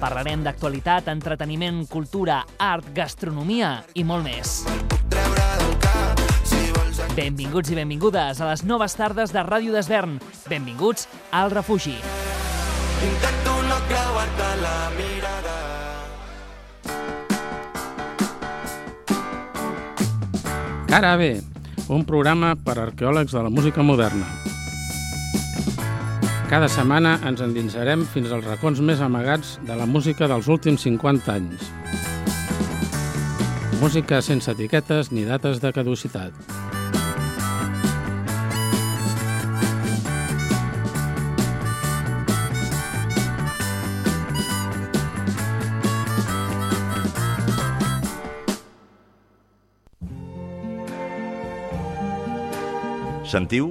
Parlarem d'actualitat, entreteniment, cultura, art, gastronomia i molt més. Benvinguts i benvingudes a les noves tardes de Ràdio d'Esvern. Benvinguts al refugi. Intento no creuar-te la mirada. Cara B, un programa per a arqueòlegs de la música moderna. Cada setmana ens endinsarem fins als racons més amagats de la música dels últims 50 anys. Música sense etiquetes ni dates de caducitat. Sentiu?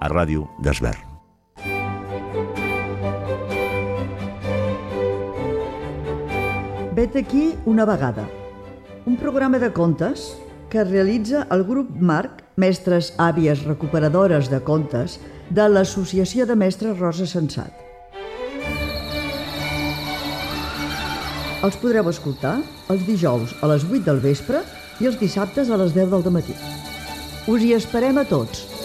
a Ràdio d'Esvern. Vet aquí una vegada. Un programa de contes que realitza el grup Marc, mestres àvies recuperadores de contes, de l'Associació de Mestres Rosa Sensat. Els podreu escoltar els dijous a les 8 del vespre i els dissabtes a les 10 del matí. Us hi esperem a tots.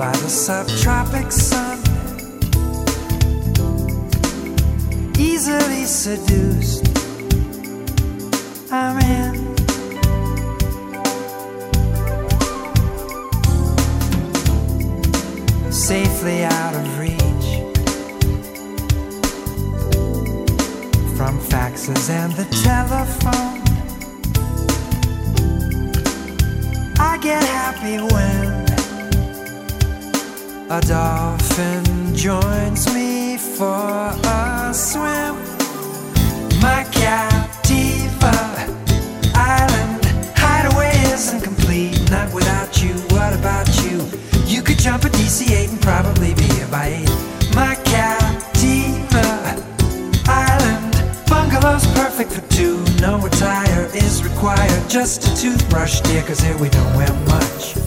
By the subtropic sun. Easily seduced, I'm in. Safely out of reach from faxes and the telephone. I get happy when a dolphin joins me for a swim. My Captiva Island hideaway isn't complete, not without you. What about you? You could jump a DC 8 and probably be here by 8. My Captiva Island bungalow's perfect for two. No attire is required, just a toothbrush, dear, cause here we don't wear much.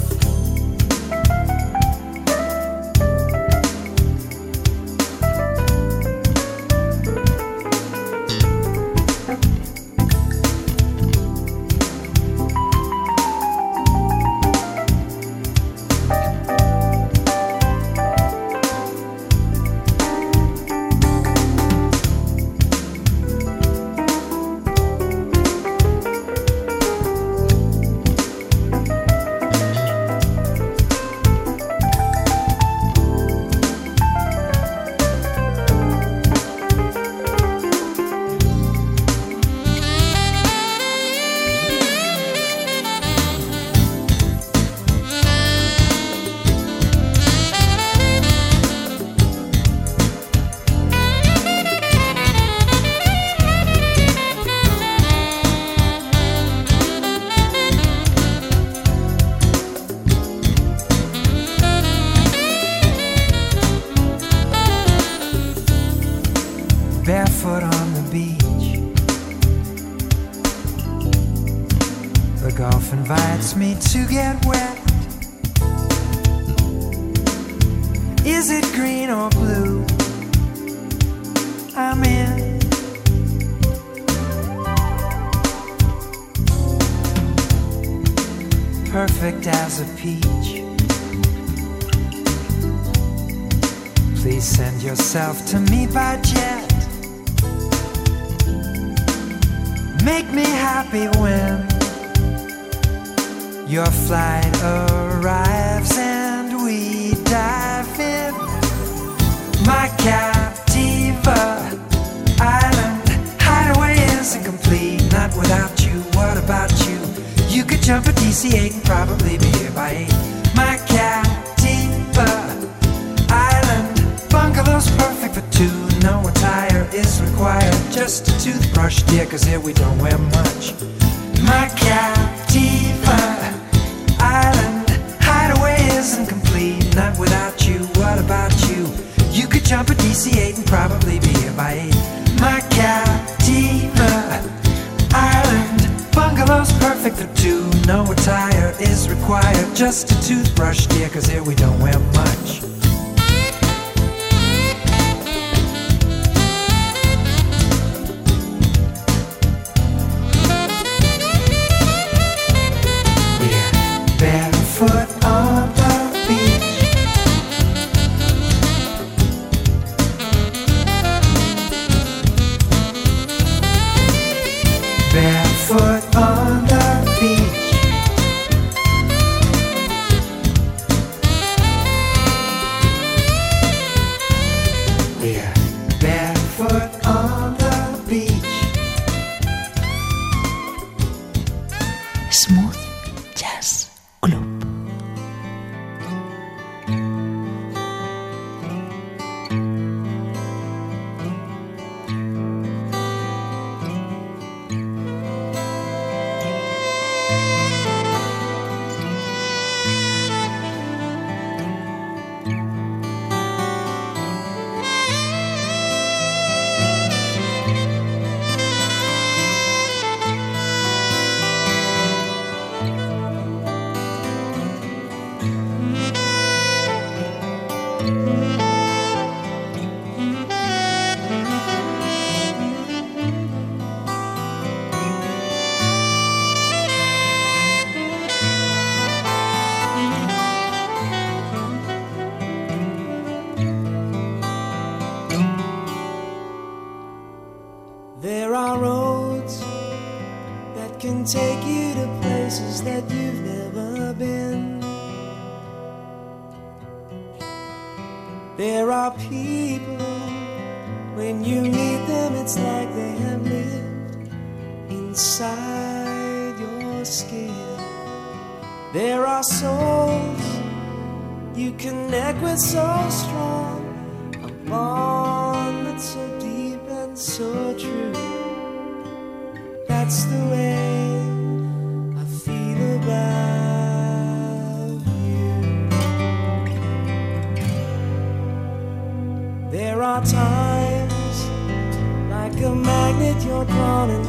As a peach. Please send yourself to me by jet. Make me happy when your flight arrives and we dive in. My Captiva Island hideaway is incomplete, not without you. What about you? You could jump a DC-8 and probably be here by 8. My Captiva Island bungalow's perfect for two. No attire is required, just a toothbrush, dear, cause here we don't wear much. My Captiva Island hideaway isn't complete, not without you. What about you? You could jump a DC-8 is required, just a toothbrush, dear, cause here we don't wear much.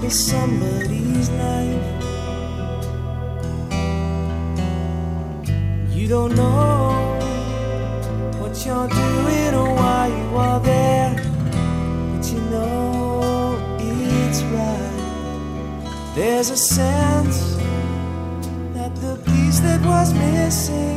Into somebody's life. You don't know what you're doing or why you are there, but you know it's right. There's a sense that the piece that was missing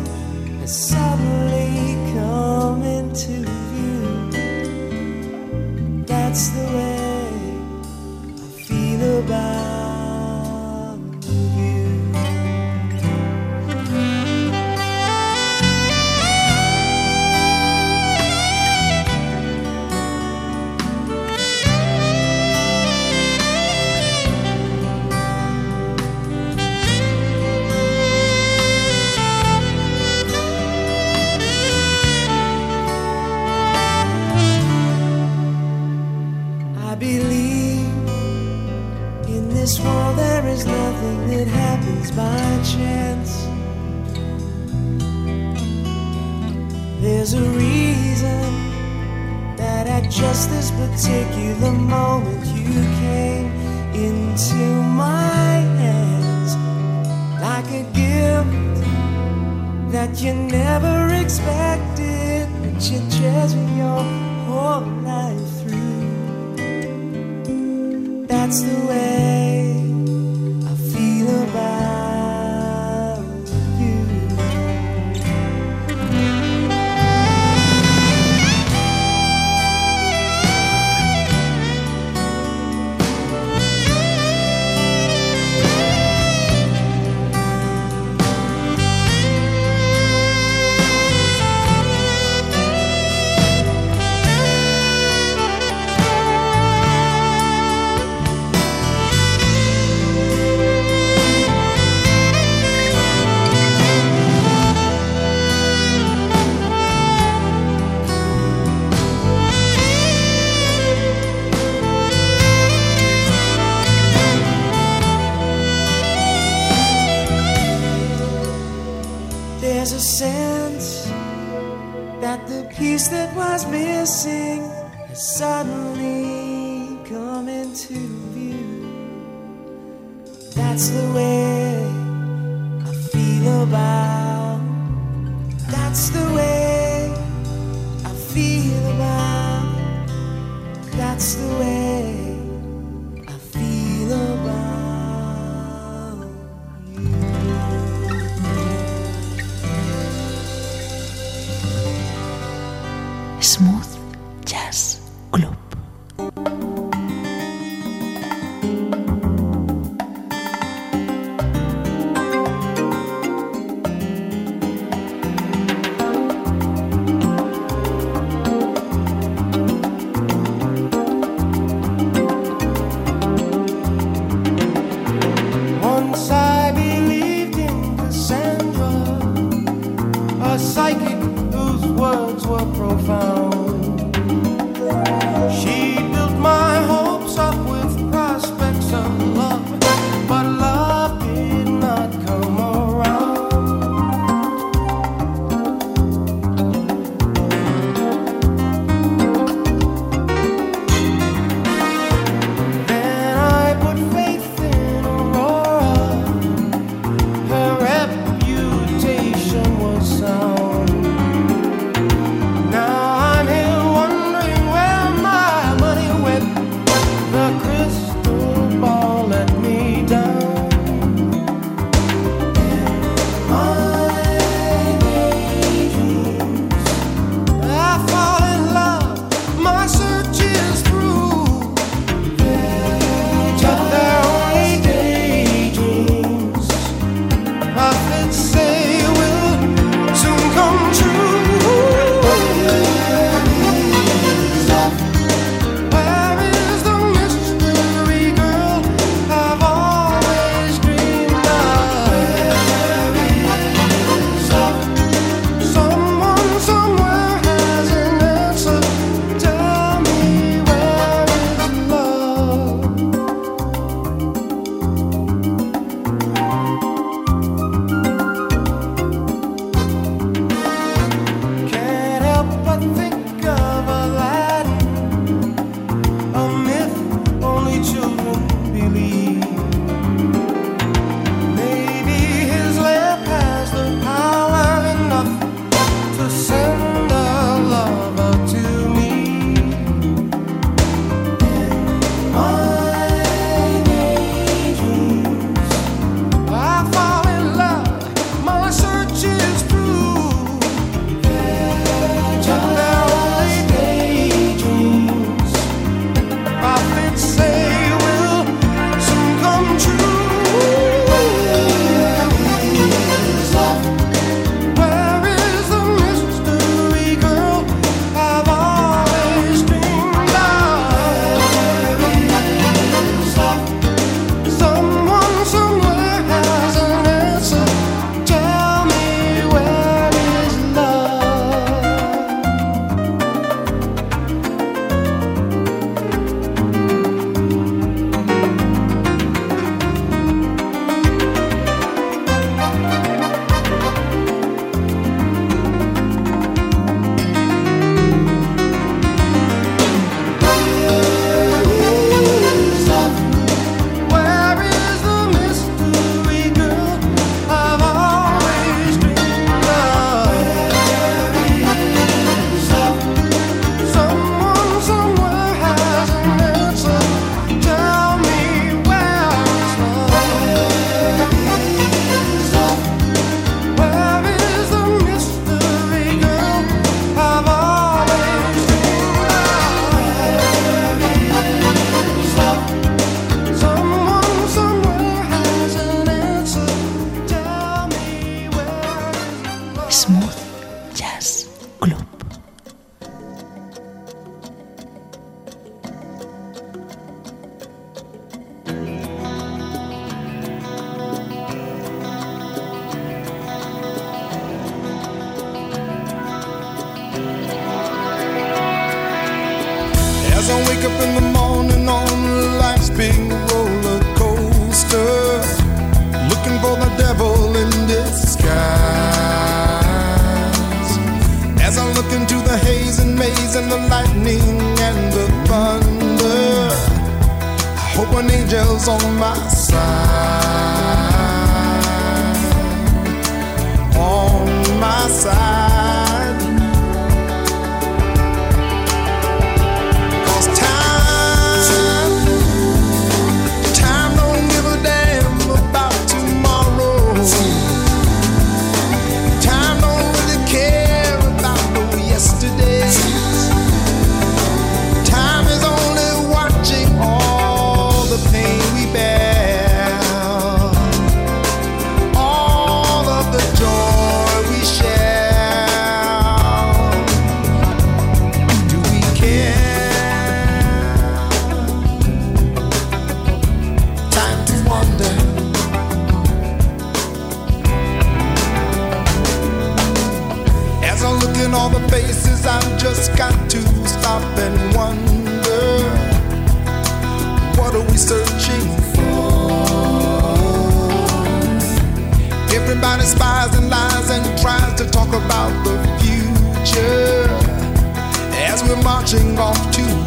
an angel's on my side. On my side. talk about the future. As we're marching off to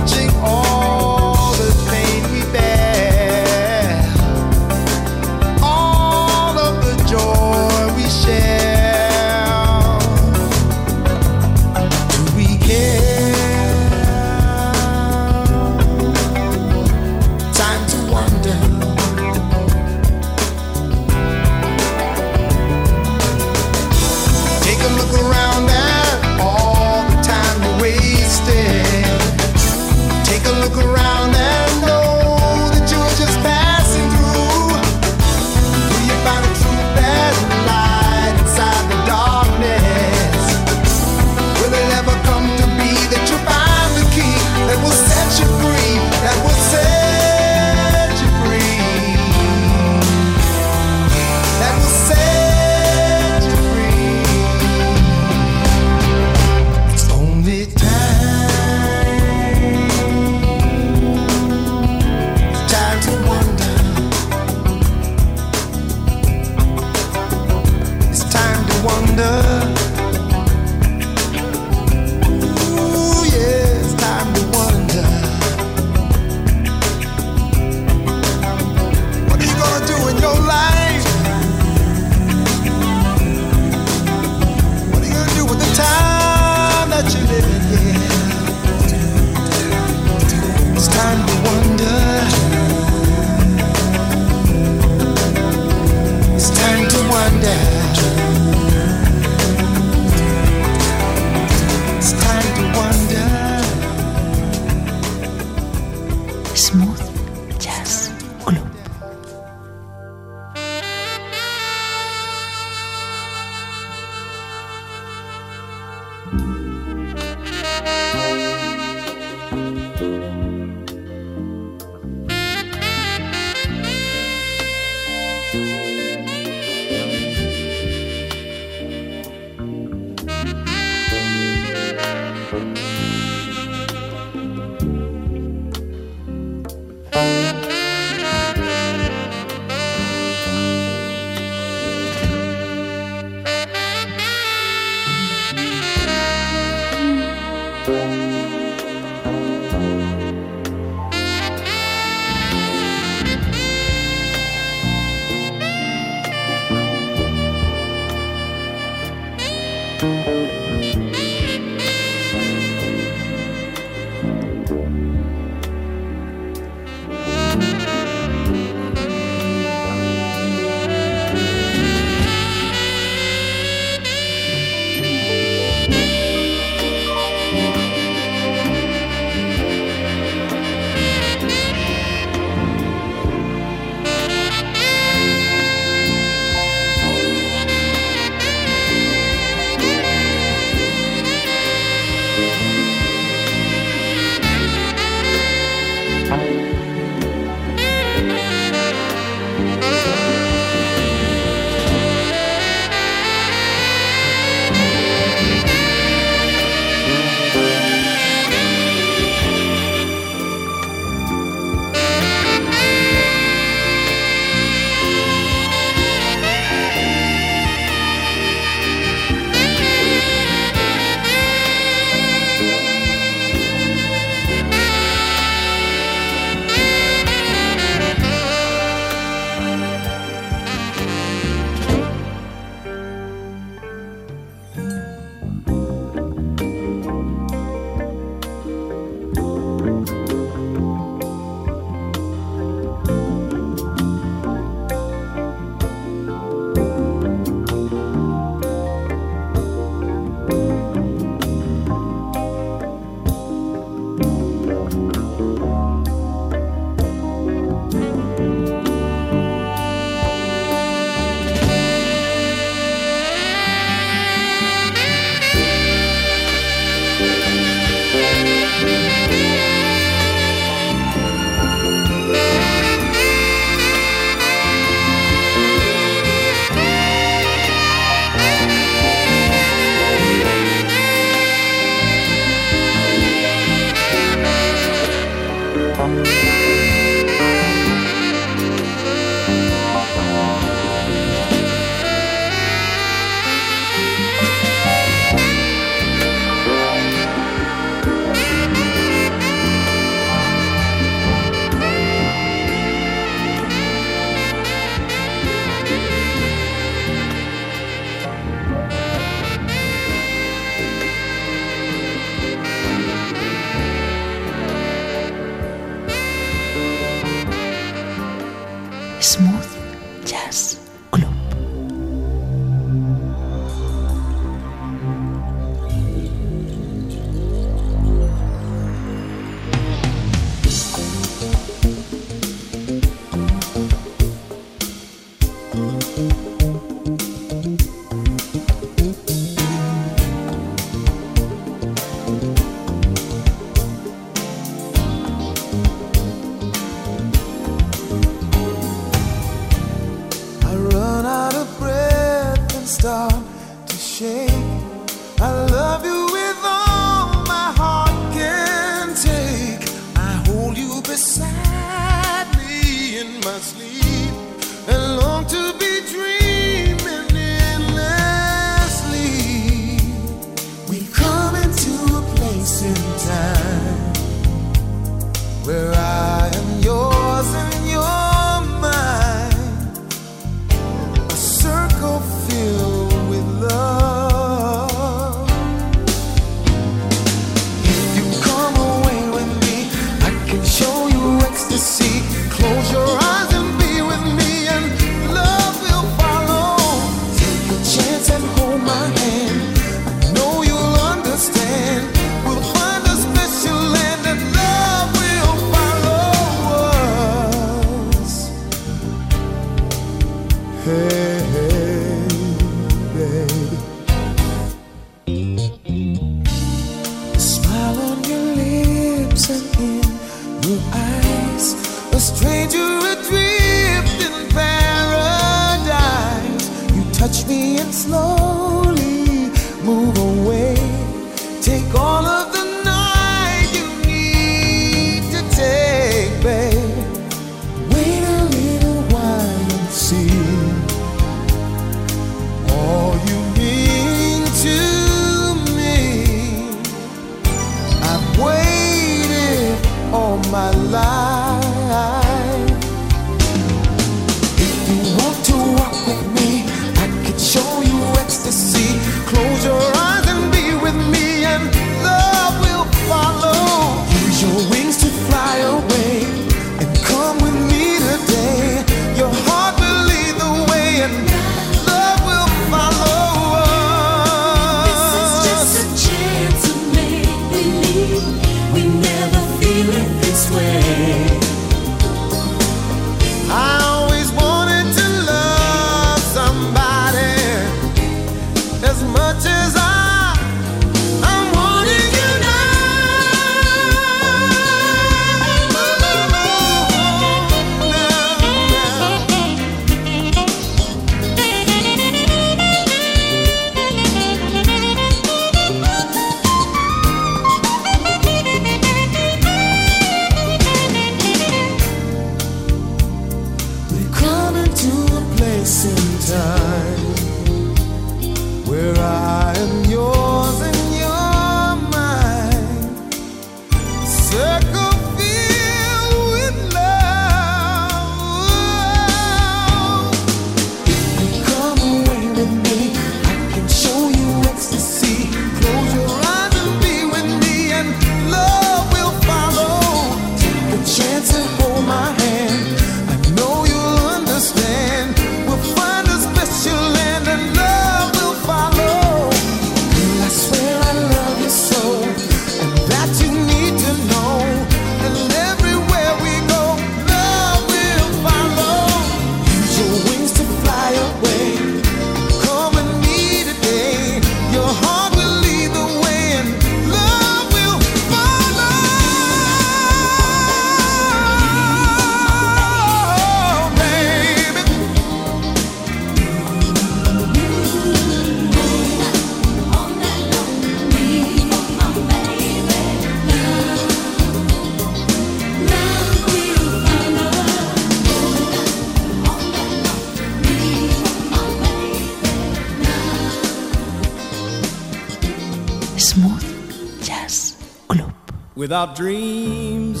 without dreams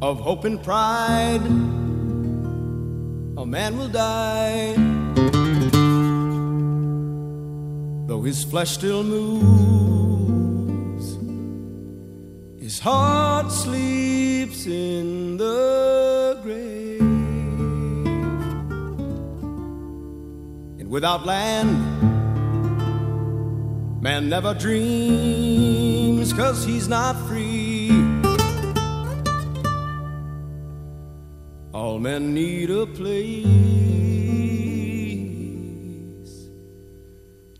of hope and pride, a man will die. Though his flesh still moves, his heart sleeps in the grave. And without land, Man never dreams cause he's not free. All men need a place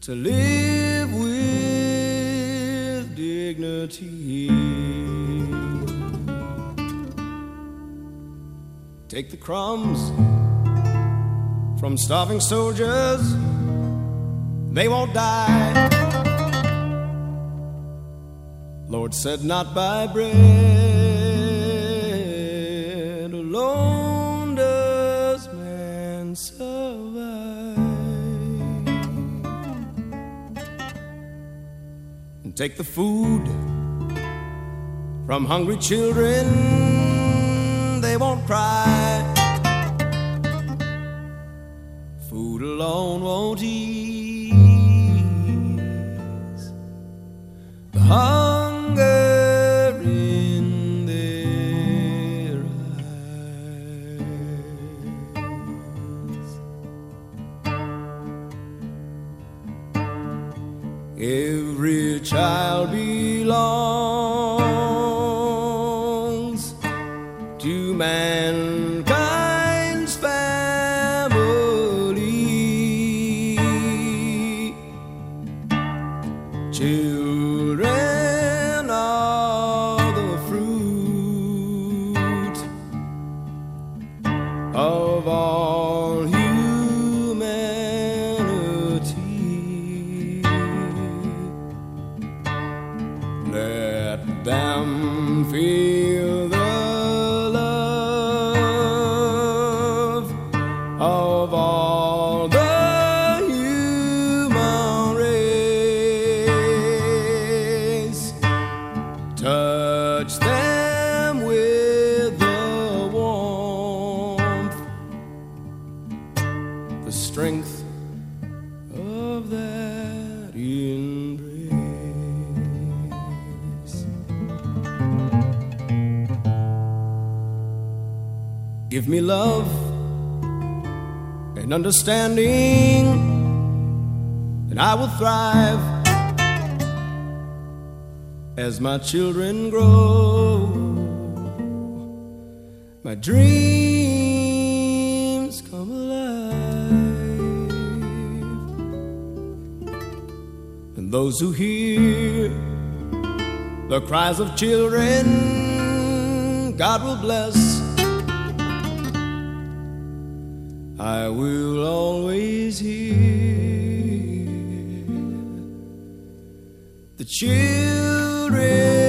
to live with dignity. Take the crumbs from starving soldiers, they won't die. Lord said, Not by bread alone does man survive. And take the food from hungry children, they won't cry. Food alone won't ease Give me love and understanding, and I will thrive as my children grow. My dreams come alive, and those who hear the cries of children, God will bless. I will always hear the children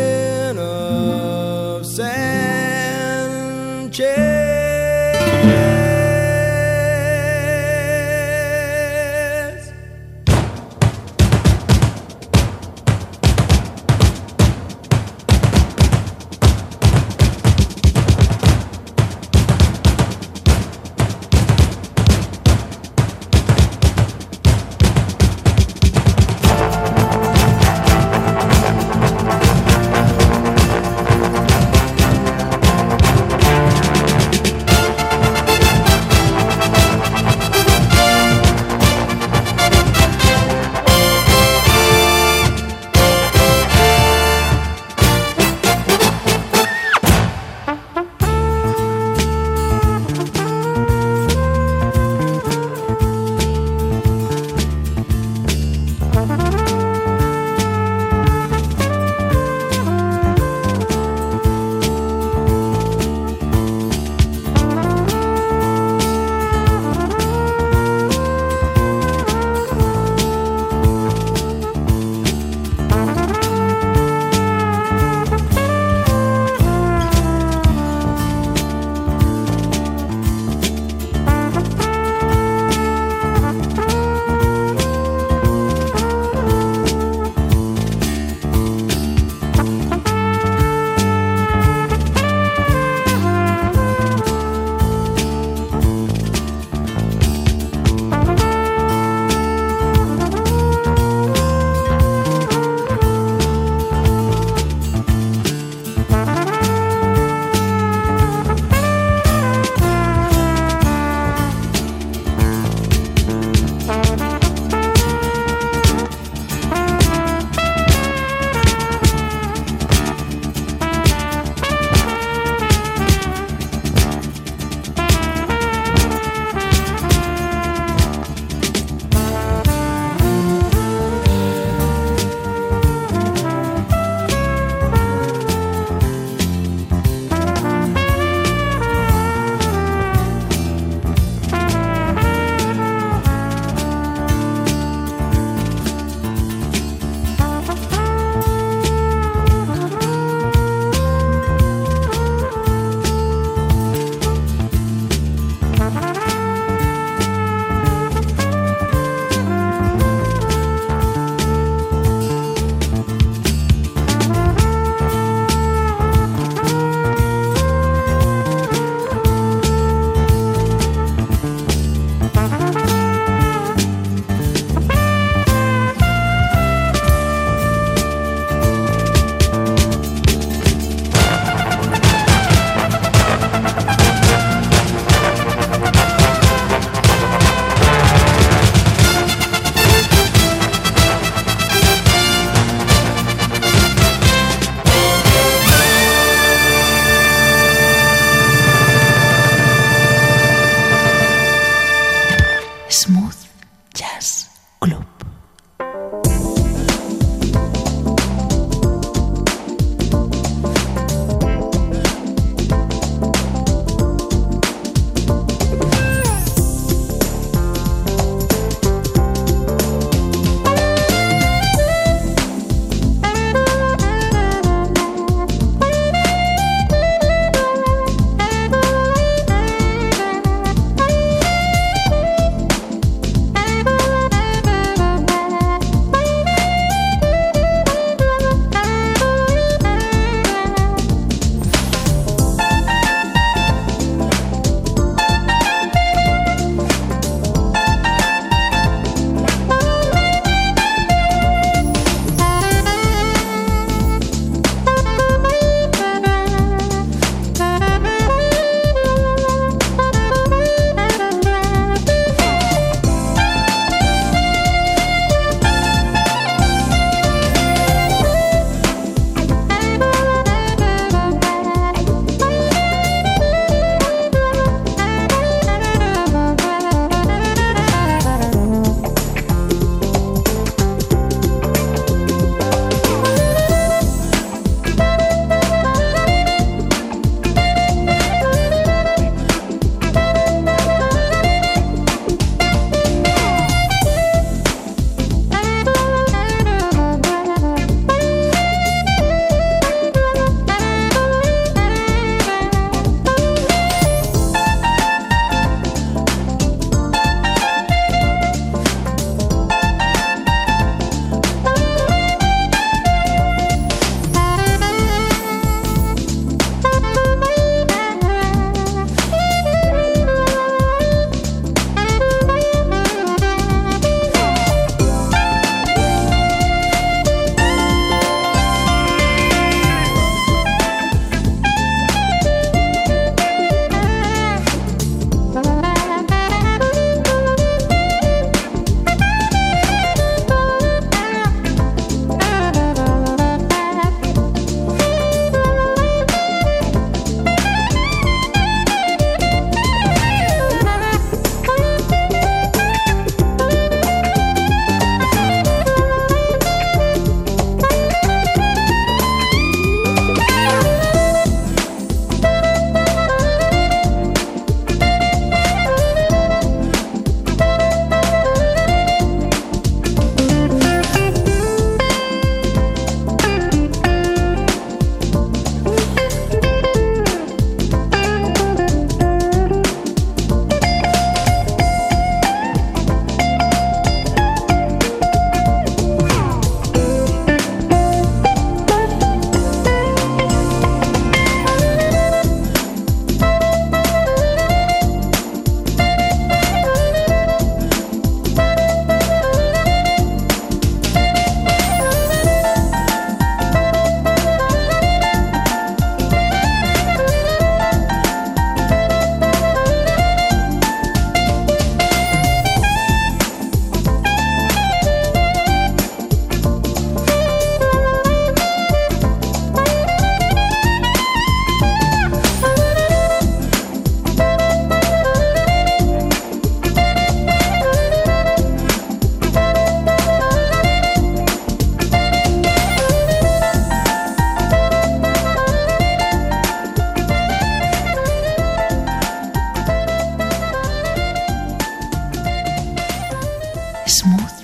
Smooth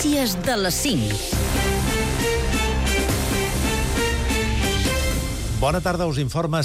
notícies de les 5. Bona tarda, us informa